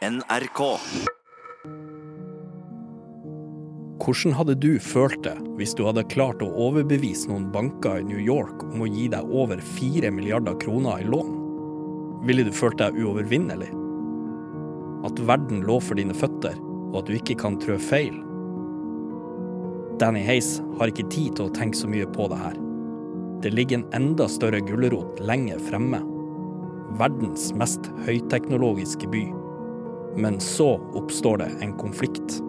NRK. Hvordan hadde du følt det hvis du hadde klart å overbevise noen banker i New York om å gi deg over 4 milliarder kroner i lån? Ville du følt deg uovervinnelig? At verden lå for dine føtter, og at du ikke kan trø feil? Danny Hays har ikke tid til å tenke så mye på det her. Det ligger en enda større gulrot lenger fremme. Verdens mest høyteknologiske by. Men så oppstår det en konflikt.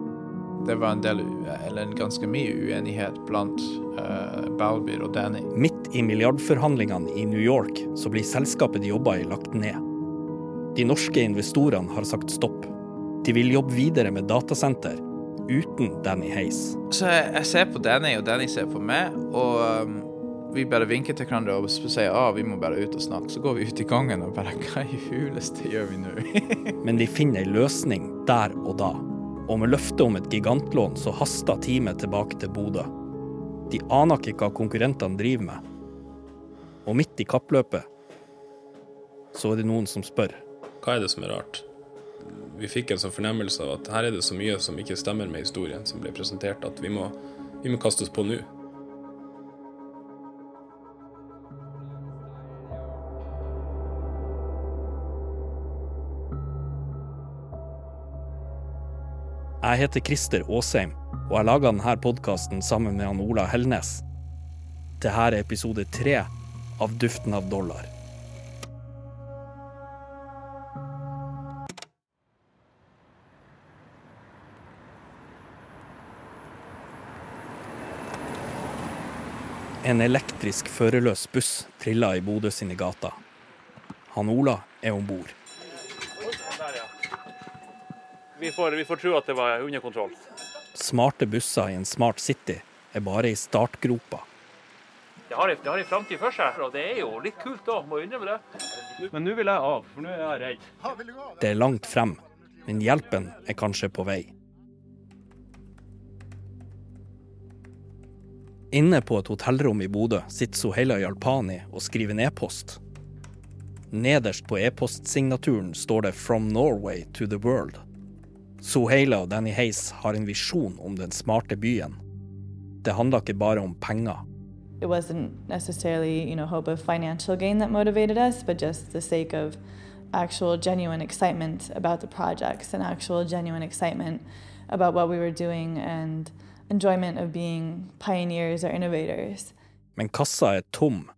Det var en del, eller en ganske mye uenighet blant uh, Balbyr og Danny. Midt i milliardforhandlingene i New York så blir selskapet de jobba i, lagt ned. De norske investorene har sagt stopp. De vil jobbe videre med datasenter uten Danny Hays. Så jeg, jeg ser på Danny, og Danny ser på meg, og um, vi bare vinker til hverandre og sier ah, vi må bare ut og snakke. Så går vi ut i gangen og bare hva i huleste gjør vi nå? Men de finner ei løsning der og da. Og med løftet om et gigantlån så haster teamet tilbake til Bodø. De aner ikke hva konkurrentene driver med. Og midt i kappløpet så er det noen som spør. Hva er det som er rart? Vi fikk en sånn fornemmelse av at her er det så mye som ikke stemmer med historien som ble presentert, at vi må, vi må kaste oss på nå. Jeg heter Christer Aasheim, og jeg laga denne podkasten sammen med han Ola Hellnes. Dette er episode tre av Duften av dollar. En elektrisk førerløs buss triller i Bodø sine gater. Han Ola er om bord. Vi får, vi får tro at det var under kontroll. Smarte busser i en smart city er bare i startgropa. Det har, det har en framtid for seg, og det er jo litt kult òg, må innrømme det. Men nå vil jeg av, for nå er jeg redd. Det er langt frem, men hjelpen er kanskje på vei. Inne på et hotellrom i Bodø sitter Soheila Jalpani og skriver en e-post. Nederst på e-postsignaturen står det 'From Norway to the World'. Soheila og Danny Hays har en visjon om den smarte byen. Det handler ikke bare om penger. It wasn't necessarily, you know, hope of financial gain that motivated us, but just the sake of actual genuine excitement about the projects and actual genuine excitement about what we were doing and enjoyment of being pioneers or innovators. Men kassa er tom,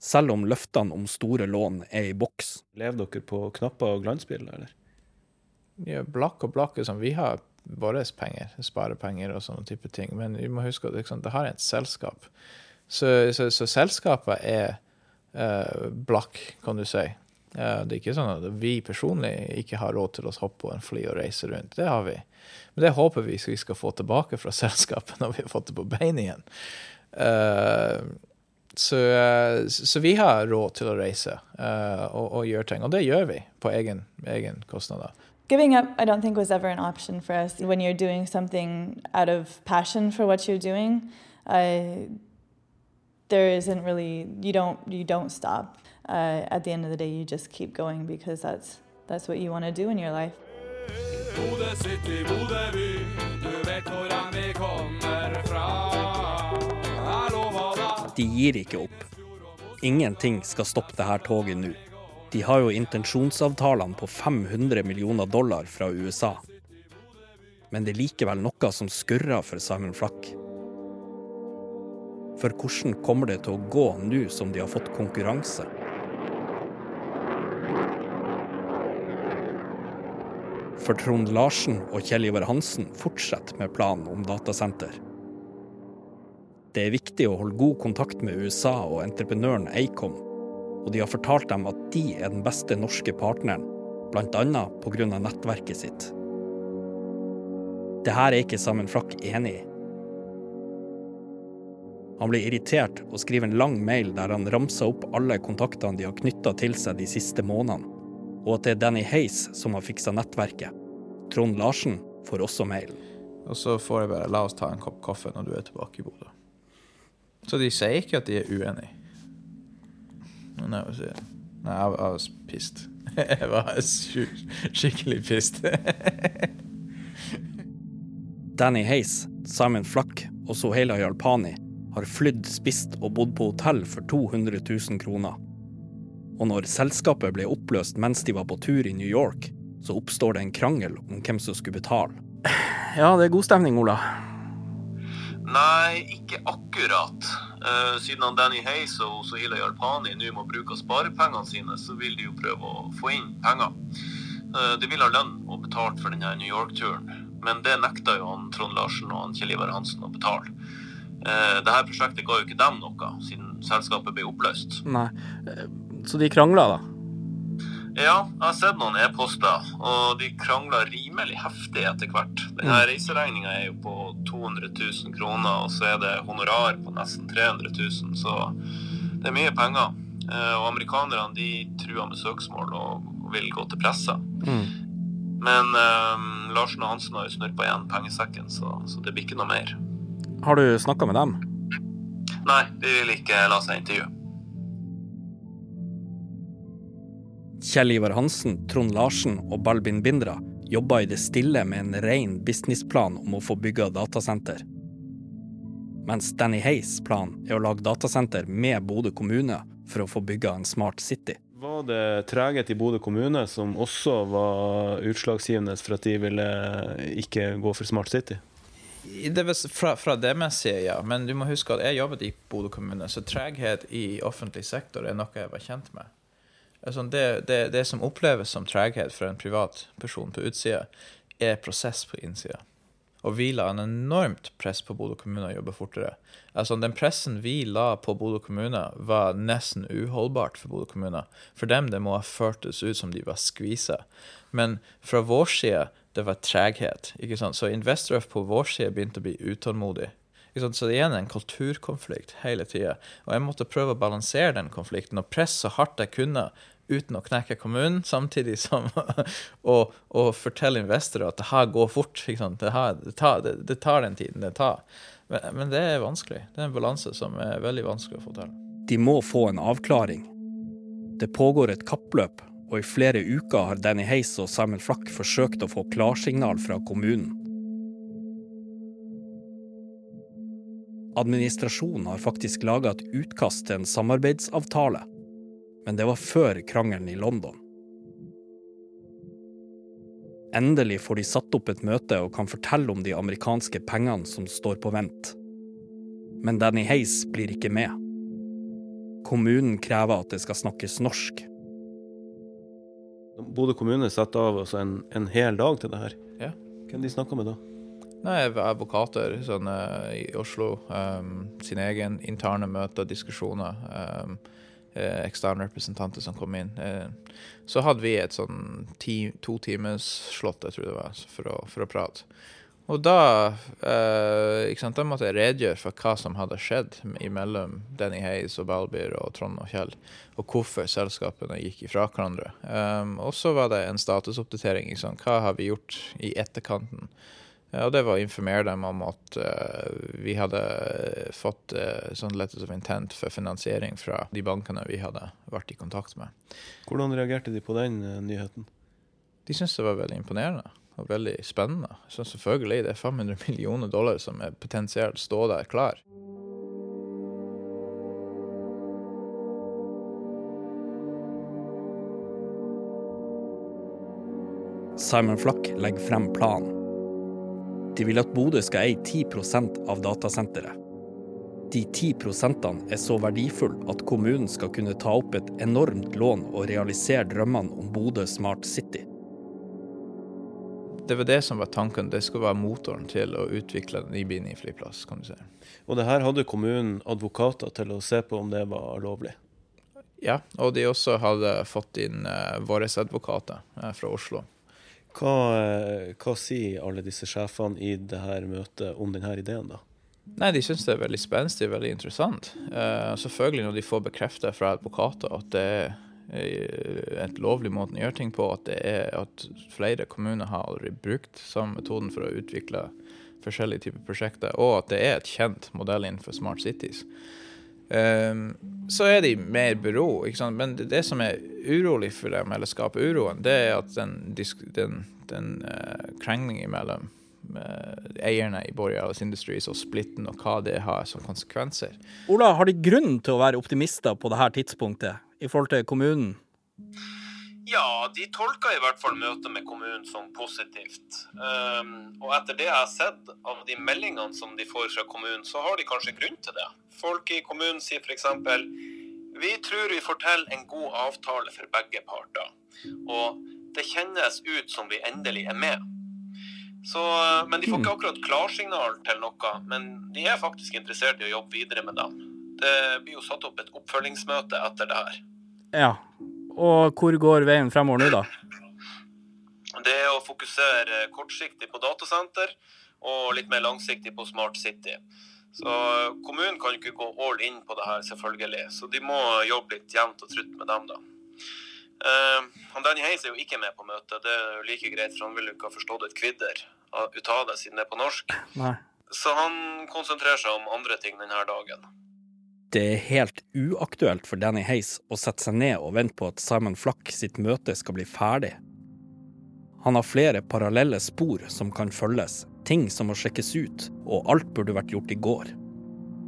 selv om løftene om store lån er i boks. Lever dere på knapper og glansbilder, eller? Blakk og blakk er sånn, Vi har våre penger, sparepenger og sånne type ting. Men vi må huske at liksom, det har et selskap. Så, så, så selskapet er uh, blakk, kan du si. Uh, det er ikke sånn at vi personlig ikke har råd til å hoppe på en fly og reise rundt. Det har vi. Men det håper vi vi skal få tilbake fra selskapet når vi har fått det på beina igjen. Uh, så, så, vi har råd til å reise og, og, gjøre ting. Og det gjør vi på egen, egen kostnader. Giving up, I don't think, was ever an option for us. When you're doing something out of passion for what you're doing, uh, there isn't really you don't you don't stop. Uh, at the end of the day, you just keep going because that's that's what you want to do in your life. De gir ikke opp. Ingenting skal stoppe dette toget nå. De har jo intensjonsavtalene på 500 millioner dollar fra USA. Men det er likevel noe som skurrer for Simon Flack. For hvordan kommer det til å gå nå som de har fått konkurranse? For Trond Larsen og Kjell Ivar Hansen fortsetter med planen om datasenter. Det er viktig å holde god kontakt med USA og entreprenøren Acom og de har fortalt dem at de er den beste norske partneren, bl.a. pga. nettverket sitt. Det her er ikke Sammen Flakk enig i. Han blir irritert og skriver en lang mail der han ramser opp alle kontaktene de har knytta til seg de siste månedene, og at det er Danny Hays som har fiksa nettverket. Trond Larsen får også mailen. Og så får jeg bare la oss ta en kopp kaffe når du er tilbake i Bodø. Så de sier ikke at de er uenige. Nei, that was, I was pissed. Jeg var skikkelig pissed. Danny Hayes, Simon Flack og Soheila Jalpani har flydd, spist og bodd på hotell for 200 000 kroner. Og når selskapet ble oppløst mens de var på tur i New York, så oppstår det en krangel om hvem som skulle betale. Ja, det er god stemning, Ola. Nei, ikke akkurat. Uh, siden han Danny Hayes og Sohila Yarpani nå må bruke sparepengene sine, så vil de jo prøve å få inn penger. Uh, de vil ha lønn og betalt for denne New York-turen, men det nekta jo han Trond Larsen og han Kjell Ivar Hansen å betale. Uh, Dette prosjektet ga jo ikke dem noe, siden selskapet ble oppløst. Nei, så de krangla, da? Ja, jeg har sett noen e-poster, og de krangler rimelig heftig etter hvert. Denne mm. reiseregninga er jo på 200 000 kroner, og så er det honorar på nesten 300 000, så det er mye penger. Eh, og amerikanerne de truer med søksmål og vil gå til pressa. Mm. Men um, Larsen og Hansen har jo snurpa igjen pengesekken, så, så, det blir ikke noe mer. Har du snakka med dem? Nei, de vil ikke la seg intervjue. Kjell Ivar Hansen, Trond Larsen og Balbin Bindra jobba i det stille med en ren businessplan om å få bygga datasenter. Mens Danny Hayes' plan er å lage datasenter med Bodø kommune for å få bygga en smart city. Var det treghet i Bodø kommune som også var utslagsgivende for at de ville ikke gå for Smart City? Det var fra, fra det messige, ja. Men du må huske at jeg jobbet i Bodø kommune, så treghet i offentlig sektor er noe jeg var kjent med. Altså det, det, det, som oppleves som treghet for en privatperson på utsida, er prosess på innsida. Og vi la en enormt press på Bodø kommune å jobbe fortere. Altså Den pressen vi la på Bodø kommune, var nesten uholdbart for Bodø kommune. For dem det må ha føltes ut som de var skvisa. Men fra vår side, det var treghet. ikke sant? Så investorer på vår side begynte å bli utålmodig. Så det er igjen en kulturkonflikt hele tida. Og jeg måtte prøve å balansere den konflikten og presse så hardt jeg kunne uten å knekke kommunen, samtidig som å, fortelle investorer at det her går fort. Det, her, det, tar, det, det, tar, den tiden det tar. Men, men, det er vanskelig. Det er en balanse som er veldig vanskelig å få til. De må få en avklaring. Det pågår et kappløp, og i flere uker har Danny Heis og Simon Flack forsøkt å få klarsignal fra kommunen. Administrasjonen har faktisk laga et utkast til en samarbeidsavtale men det var før krangelen i London. Endelig får de satt opp et møte og kan fortelle om de amerikanske pengene som står på vent. Men Danny Hayes blir ikke med. Kommunen krever at det skal snakkes norsk. Bodø kommune satte av altså en, en, hel dag til det her. Ja. Hvem de snakka med da? Nei, Advokater sånn, uh, i Oslo. Um, sin egen interne møter, diskusjoner. Um, eh, eksterne representanter som kom inn. Eh, så hadde vi et sånn ti, to times slott, jeg tror det var, for å, for å prate. Og da, eh, sant, da måtte jeg redegjøre for hva som hadde skjedd mellom Denny Hayes og Balbyr og Trond og Kjell, og hvorfor selskapene gikk ifra hverandre. Um, og så var det en statusoppdatering. Hva har vi gjort i etterkanten? Ja, og det var å informere dem om at uh, vi hadde fått uh, sånn letters of intent for finansiering fra de bankene vi hadde vært i kontakt med. Hvordan reagerte de på den uh, nyheten? De syntes det var veldig imponerende og veldig spennende. Så selvfølgelig, det er 500 millioner dollar som er potensielt stå der klar. Simon Flack legger frem planen de vil at Bodø skal eie 10% av datasenteret. De 10% er så verdifulle at kommunen skal kunne ta opp et enormt lån og realisere drømmene om Bodø Smart City. Det var det som var tanken. Det skulle være motoren til å utvikle en Ibini flyplass. kan du si. Og det her hadde kommunen advokater til å se på om det var lovlig? Ja, og de også hadde fått inn uh, våre advokater uh, fra Oslo. Hva, eh, hva, sier alle disse sjefene i dette møtet om denne ideen, da? Nei, De syns det er veldig spenstig veldig interessant. Uh, selvfølgelig når de får bekreftet fra advokater at det er et lovlig måte å gjøre ting på, at, det er, at flere kommuner har aldri brukt samme metoden for å utvikle forskjellige typer prosjekter, og at det er et kjent modell innenfor Smart Cities. Um, så er de mer bero. Ikke sant? Men det, det, som er urolig for dem, eller skaper uroen, det er at den, den, den uh, krangling mellom uh, eierne i Borealis Industries og splitten, og hva det har som konsekvenser. Ola, har de grunn til å være optimister på dette tidspunktet i forhold til kommunen? Ja, de tolker i hvert fall møtet med kommunen som positivt. Um, og etter det jeg har sett av de meldingene som de får fra kommunen, så har de kanskje grunn til det. Folk i kommunen sier f.eks.: Vi tror vi får til en god avtale for begge parter. Og det kjennes ut som vi endelig er med. Så, men de får ikke akkurat klarsignal til noe. Men de er faktisk interessert i å jobbe videre med dem. Det blir jo satt opp et oppfølgingsmøte etter det her. Ja, og hvor går veien fremover nå, da? Det er å fokusere kortsiktig på datasenter og litt mer langsiktig på Smart City. Så Kommunen kan ikke gå all in på det her, selvfølgelig. Så de må jobbe litt jevnt og trutt med dem, da. Uh, han Danny Heis er jo ikke med på møtet. Det er jo like greit, for han vil jo ikke ha forstått et kvidder ut av det, siden det er på norsk. Nei. Så han konsentrerer seg om andre ting denne dagen det er helt uaktuelt for Danny Hays å sette seg ned og vente på at Simon Flack sitt møte skal bli ferdig. Han har flere parallelle spor som kan følges, ting som må sjekkes ut, og alt burde vært gjort i går.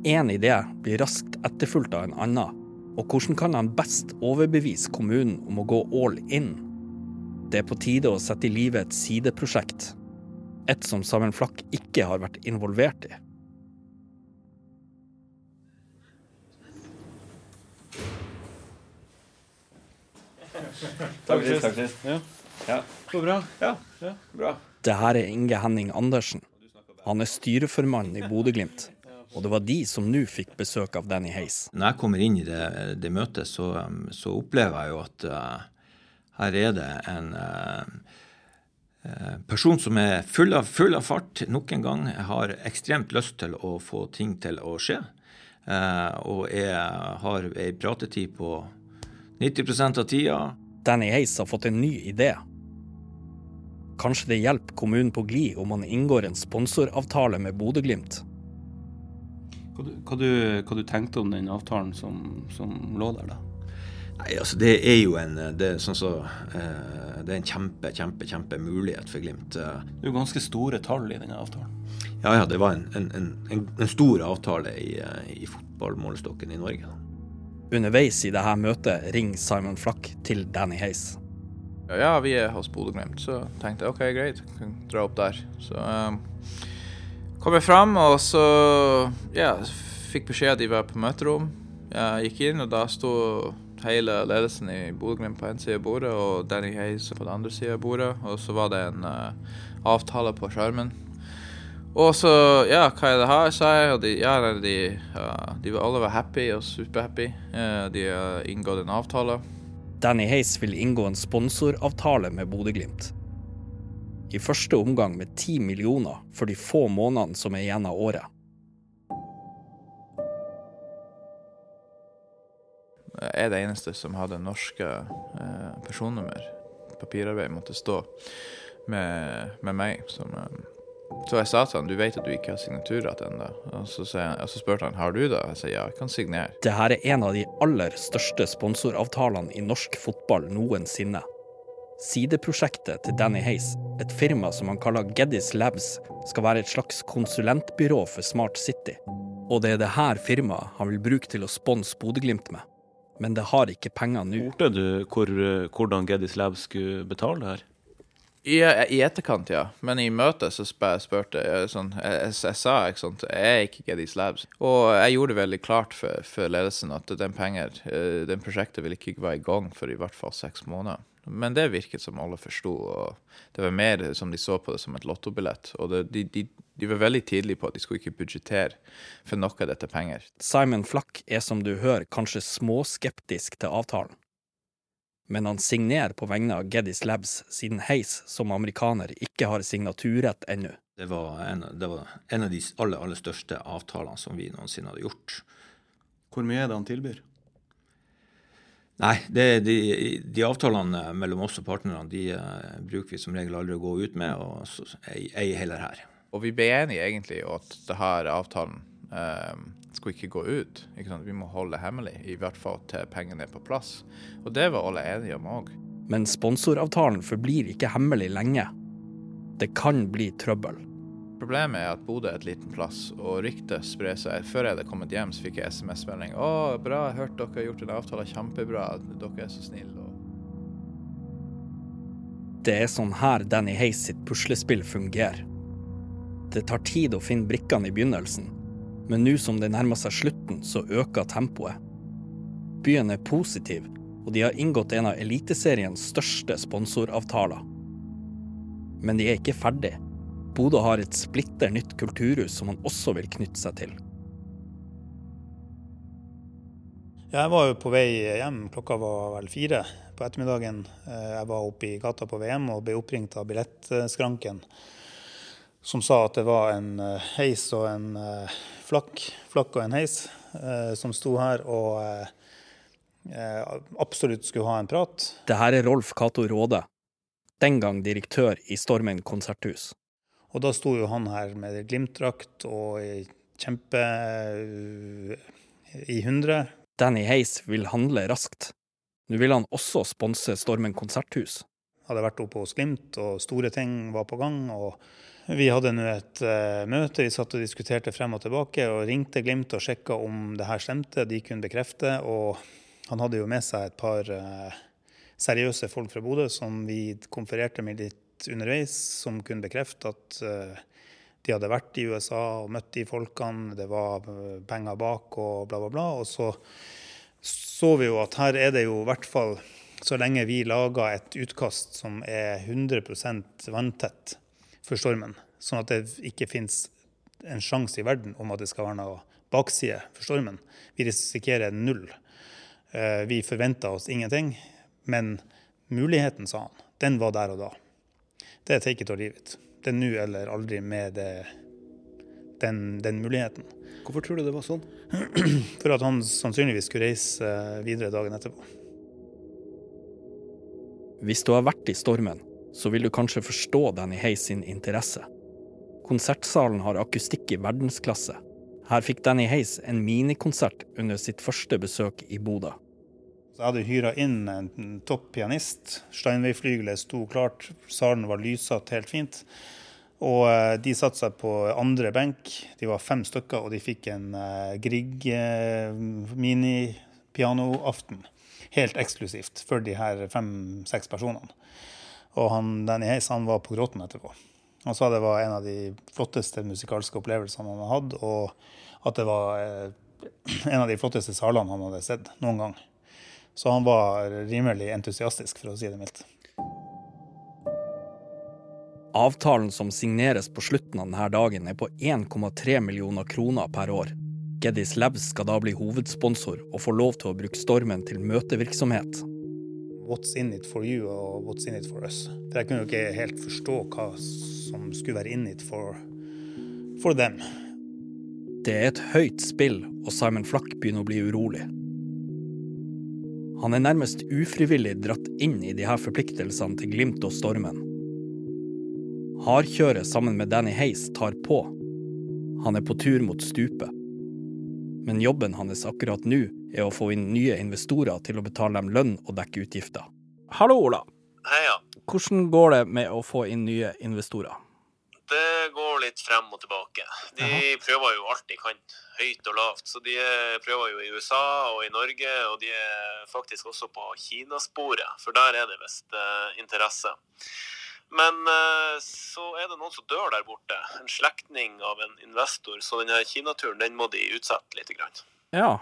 Én idé blir raskt etterfulgt av en annen, og hvordan kan han best overbevise kommunen om å gå all in? Det er på tide å sette i livet et sideprosjekt, et som Simon Flack ikke har vært involvert i. Takk, sist. Takk, sist. Ja. ja. Så bra. Ja. ja. bra. Det her er Inge Henning Andersen. Han er styreformann i Bodø-Glimt. Og det var de som nå fikk besøk av Danny Hays. Når jeg kommer inn i det, det møtet, så, så, opplever jeg jo at uh, her er det en uh, person som er full av, full av, fart nok en gang. Har ekstremt lyst til å få ting til å skje. Uh, og er, har ei pratetid på 90 av tida. Danny Hays har fått en ny idé. Kanskje det hjelper kommunen på glid om man inngår en sponsoravtale med Bodø-Glimt? Hva, hva, hva, du tenkte om den avtalen som, som lå der, da? Nei, altså Det er jo en, det er sånn så, eh, det er en kjempe, kjempe, kjempe mulighet for Glimt. Det er jo ganske store tall i denne avtalen. Ja, ja, det var en, en, en, en stor avtale i, i fotballmålestokken i Norge. da. Underveis i dette møtet ringer Simon Flack til Danny Hays. Ja, vi er hos Bodø-Glimt, så tenkte jeg OK, greit, kan dra opp der. Så um, kom jeg fram, og så ja, fikk beskjed at de var på møterom. Jeg gikk inn, og da sto hele ledelsen i Bodø-Glimt på en side av bordet og Danny Hayes på den andre sida av bordet. Og så var det en uh, avtale på skjermen og så, ja, hva er det her, sa jeg. Og de, ja, de, uh, de alle var happy og superhappy. Uh, de har inngått en avtale. Danny Hays vil inngå en sponsoravtale med Bodø-Glimt. I første omgang med ti millioner for de få månedene som er igjen av året. Jeg er det eneste som hadde norske uh, personnummer. Papirarbeid måtte stå med, med meg som um, så jeg sa til han du vet at du ikke har signaturrett ennå. Og, så og så spurte han har du det. Jeg sa ja, jeg kan signere. Dette er en av de aller største sponsoravtalene i norsk fotball noensinne. Sideprosjektet til Danny Hays, et firma som han kaller Geddis Labs, skal være et slags konsulentbyrå for Smart City. Og det er det her firmaet han vil bruke til å sponse Bodø-Glimt med. Men det har ikke penger nå. Spurte du hvor, hvordan Geddis Labs skulle betale det her? I, I, etterkant, ja. Men i møtet så spurte jeg sånn jeg, jeg, sa ikke sant, jeg er ikke Geddies Labs. Og jeg gjorde det veldig klart for, for ledelsen at den penger, eh, den prosjektet vil ikke være i gang for i hvert fall seks måneder. Men det virket som alle forsto, og det var mer som de så på det som et lottobillett. Og det, de, de, de, var veldig tidlige på at de skulle ikke budsjettere for noe av dette penger. Simon Flack er som du hører kanskje småskeptisk til avtalen men han signerer på vegne av Geddis Labs, siden Heis som amerikaner ikke har signaturrett ennå. Det var, en, det var en, av de aller, aller største avtalene som vi noensinne hadde gjort. Hvor mye er det han tilbyr? Nei, det, de, de, avtalene mellom oss og partnerne de uh, bruker vi som regel aldri å gå ut med, og så ei, ei heller her. Og vi ble enige egentlig om at denne avtalen uh, skulle ikke gå ut. Ikke? Vi må holde hemmelig, i hvert fall til pengene er på plass. Og det var alle enige om òg. Men sponsoravtalen forblir ikke hemmelig lenge. Det kan bli trøbbel. Problemet er at Bodø er et liten plass, og ryktet sprer seg. Før jeg hadde kommet hjem, så fikk jeg SMS-melding. 'Å, bra, jeg hørte dere har gjort en avtale. Kjempebra. Dere er så snille.' Det er sånn her Danny Hayes sitt puslespill fungerer. Det tar tid å finne brikkene i begynnelsen, men nå som det nærmer seg slutten, så øker tempoet. Byen er positiv, og de har inngått en av Eliteseriens største sponsoravtaler. Men de er ikke ferdig. Bodø har et splitter nytt kulturhus som man også vil knytte seg til. Jeg var jo på vei hjem, klokka var vel fire på ettermiddagen. Eh, jeg var oppe i gata på VM og ble oppringt av billettskranken, som sa at det var en eh, heis og en eh, flakk, flakk og en heis som sto her og absolutt skulle ha en prat. Det her er Rolf Cato Råde, den gang direktør i Stormen konserthus. Og da sto jo han her med Glimt-drakt og kjempe i 100 Danny Heis vil handle raskt. Nå vil han også sponse Stormen konserthus. Hadde vært oppe hos Glimt, og store ting var på gang. og Vi hadde nå et uh, møte, vi satt og diskuterte frem og tilbake. og Ringte Glimt og sjekka om det her stemte. De kunne bekrefte. Og han hadde jo med seg et par uh, seriøse folk fra Bodø som vi konfererte med litt underveis, som kunne bekrefte at uh, de hadde vært i USA og møtt de folkene, det var penger bak og bla, bla, bla. Og så så vi jo at her er det jo i hvert fall så lenge vi lager et utkast som er 100% vanntett for stormen, sånn at det ikke finnes en sjanse i verden om at det skal være noe bakside for stormen. Vi risikerer null. Eh, vi forventa oss ingenting, men muligheten, sa han, den var der og da. Det er take it or leave it. Det er nå eller aldri med det, den, den muligheten. Hvorfor tror du det var sånn? For at han sannsynligvis skulle reise videre dagen etterpå. Hvis du har vært i stormen, så vil du kanskje forstå Danny Hayes sin interesse. Konsertsalen har akustikk i verdensklasse. Her fikk Danny Hayes en minikonsert under sitt første besøk i Bodø. Jeg hadde hyra inn en topp pianist. Steinway-flygelet sto klart, salen var lyssatt helt fint. Og eh, de satte seg på andre benk. De var fem stykker, og de fikk en uh, Grieg minipianoaften. mini-pianoaften. Helt eksklusivt for de her fem-seks personene. Og han, Danny Hayes han var på gråten etterpå. Han sa det var en av de flotteste musikalske opplevelsene han hadde og at det var uh, en av de flotteste salene han hadde sett noen gang. Så han var rimelig entusiastisk, for å si det mildt. Avtalen som signeres på slutten av denne dagen, er på 1,3 millioner kroner per år. Geddis Labs skal da bli hovedsponsor og få lov til å bruke stormen til møtevirksomhet. What's in it for you og what's in it for us. For jeg kunne jo ikke helt forstå hva som skulle være in it for, for dem. Det er et høyt spill, og Simon Flakk begynner å bli urolig. Han er nærmest ufrivillig dratt inn i de her forpliktelsene til Glimt og Stormen. Hardkjøret sammen med Danny Hayes tar på. Han er på tur mot stupet. Men jobben hans akkurat nå er å få inn nye investorer til å betale dem lønn og dekke utgifter. Hallo, Ola. Heia. Hvordan går det med å få inn nye investorer? Det går litt frem og tilbake. De Aha. prøver jo alt de kan, høyt og lavt. Så de prøver jo i USA og i Norge, og de er faktisk også på Kinasporet, for der er det visst uh, interesse. Men eh, så er det noen som dør der borte. En slektning av en investor. Så denne Kinaturen den må de utsette litt. Ja.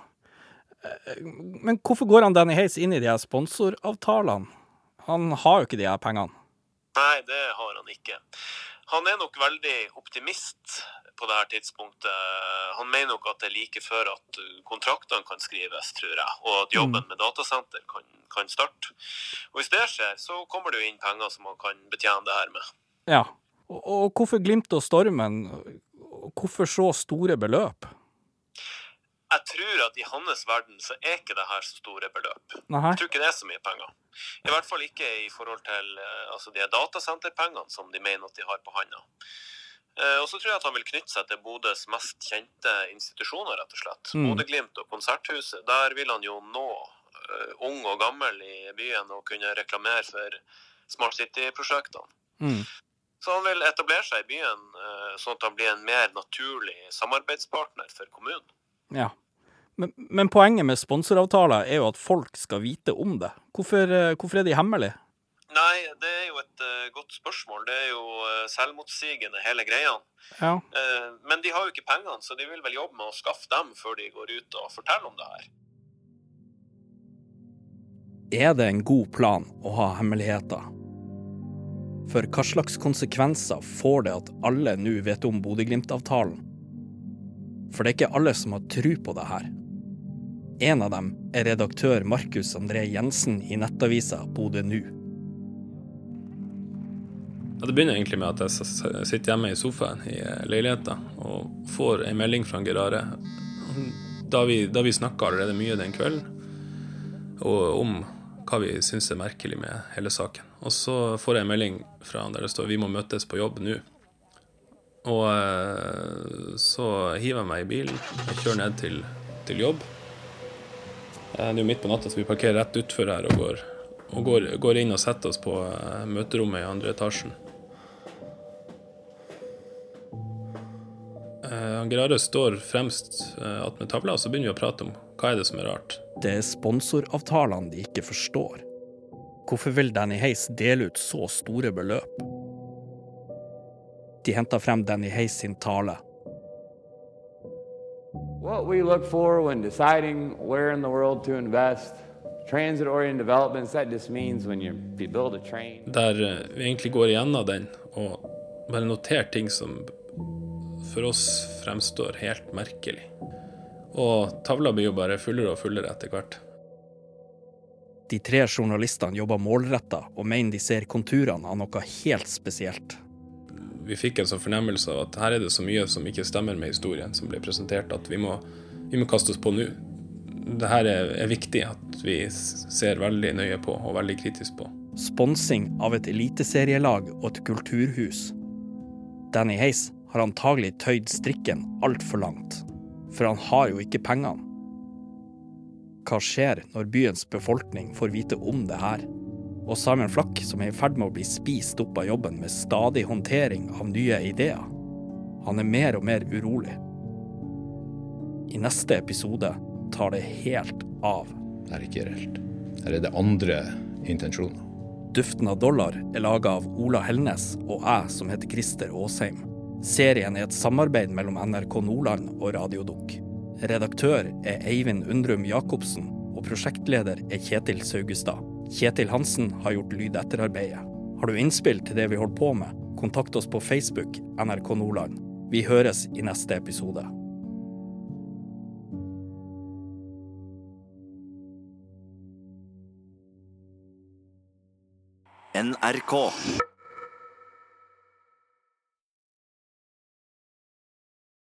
Men hvorfor går han Danny Hayes inn i de her sponsoravtalene? Han har jo ikke de her pengene. Nei, det har han ikke. Han er nok veldig optimist på det her tidspunktet. Han mener nok at det er like før at kontraktene kan skrives, tror jeg, og at jobben mm. med datasenter kan, kan starte. Og Hvis det skjer, så kommer det jo inn penger som man kan betjene det her med. Ja, og, og hvorfor Glimt og Stormen? Hvorfor så store beløp? Jeg tror at i hans verden så er ikke det her så store beløp. Nei. Jeg tror ikke det er så mye penger. I hvert fall ikke i forhold til eh, altså, de datasenterpengene som de mener at de har på handa. Eh, og så tror jeg at han vil knytte seg til Bodøs mest kjente institusjoner, rett og slett. Mm. Bodø-Glimt og Konserthuset. Der vil han jo nå uh, ung og gammel i byen og kunne reklamere for Smart City-prosjektene. Mm. Så han vil etablere seg i byen, uh, sånn at han blir en mer naturlig samarbeidspartner for kommunen. Ja. Men, men poenget med sponsoravtaler er jo at folk skal vite om det. Hvorfor, eh, hvorfor er de hemmelige? Nei, det er jo et uh, godt spørsmål. Det er jo uh, selvmotsigende, hele greia. Ja. Uh, men de har jo ikke pengene, så de vil vel jobbe med å skaffe dem før de går ut og forteller om det her. Er det en god plan å ha hemmeligheter? For hva slags konsekvenser får det at alle nå vet om Bodø-Glimt-avtalen? For det er ikke alle som har tru på det her. En av dem er redaktør Markus André Jensen i nettavisa Bodø Nu. Ja, det begynner egentlig med at jeg sitter hjemme i sofaen i eh, leiligheten og får en melding fra Gerare. Da vi, da vi snakka allerede mye den kvelden og om hva vi syns er merkelig med hele saken. Og så får jeg en melding fra han der det står 'Vi må møtes på jobb nå'. Og eh, så hiver jeg meg i bilen. Jeg kjører ned til, til jobb. Eh, Det er jo midt på natta, så vi parkerer rett utfor her og går, og går, går inn og setter oss på eh, møterommet i andre etasjen. Gerare står fremst attmed tavla, og så begynner vi å prate om hva er det som er rart. Det er sponsoravtalene de ikke forstår. Hvorfor vil Danny Heis dele ut så store beløp? De henta frem Danny Hayes sin tale. What we look for when deciding where in the world to invest, transit oriented developments, that just means when you, you build a train. Der vi egentlig går igjennom den og bare noterer ting som for oss fremstår helt merkelig. Og tavla blir jo bare fullere og fullere etter hvert. De tre journalistene jobber målretta og mener de ser konturene av noe helt spesielt. Vi fikk en sånn fornemmelse av at her er det så mye som ikke stemmer med historien som blir presentert, at vi må, vi må kaste oss på nå. Det her er, er viktig at vi ser veldig nøye på og veldig kritisk på. Sponsing av et eliteserielag og et kulturhus. Danny Hayes har antagelig tøyd strikken altfor langt, for han har jo ikke pengene. Hva skjer når byens befolkning får vite om det her? Og Simon Flakk, som er i ferd med å bli spist opp av jobben med stadig håndtering av nye ideer. Han er mer og mer urolig. I neste episode tar det helt av. Det er ikke reelt. Her er det andre intensjoner. Duften av dollar er laga av Ola Helnes og jeg som heter Christer Aasheim. Serien er et samarbeid mellom NRK Nordland og Radiodukk. Redaktør er Eivind Undrum Jacobsen, og prosjektleder er Kjetil Saugestad. Kjetil Hansen har gjort lydetterarbeidet. Har du innspill til det vi holder på med, kontakt oss på Facebook NRK Nordland. Vi høres i neste episode. NRK.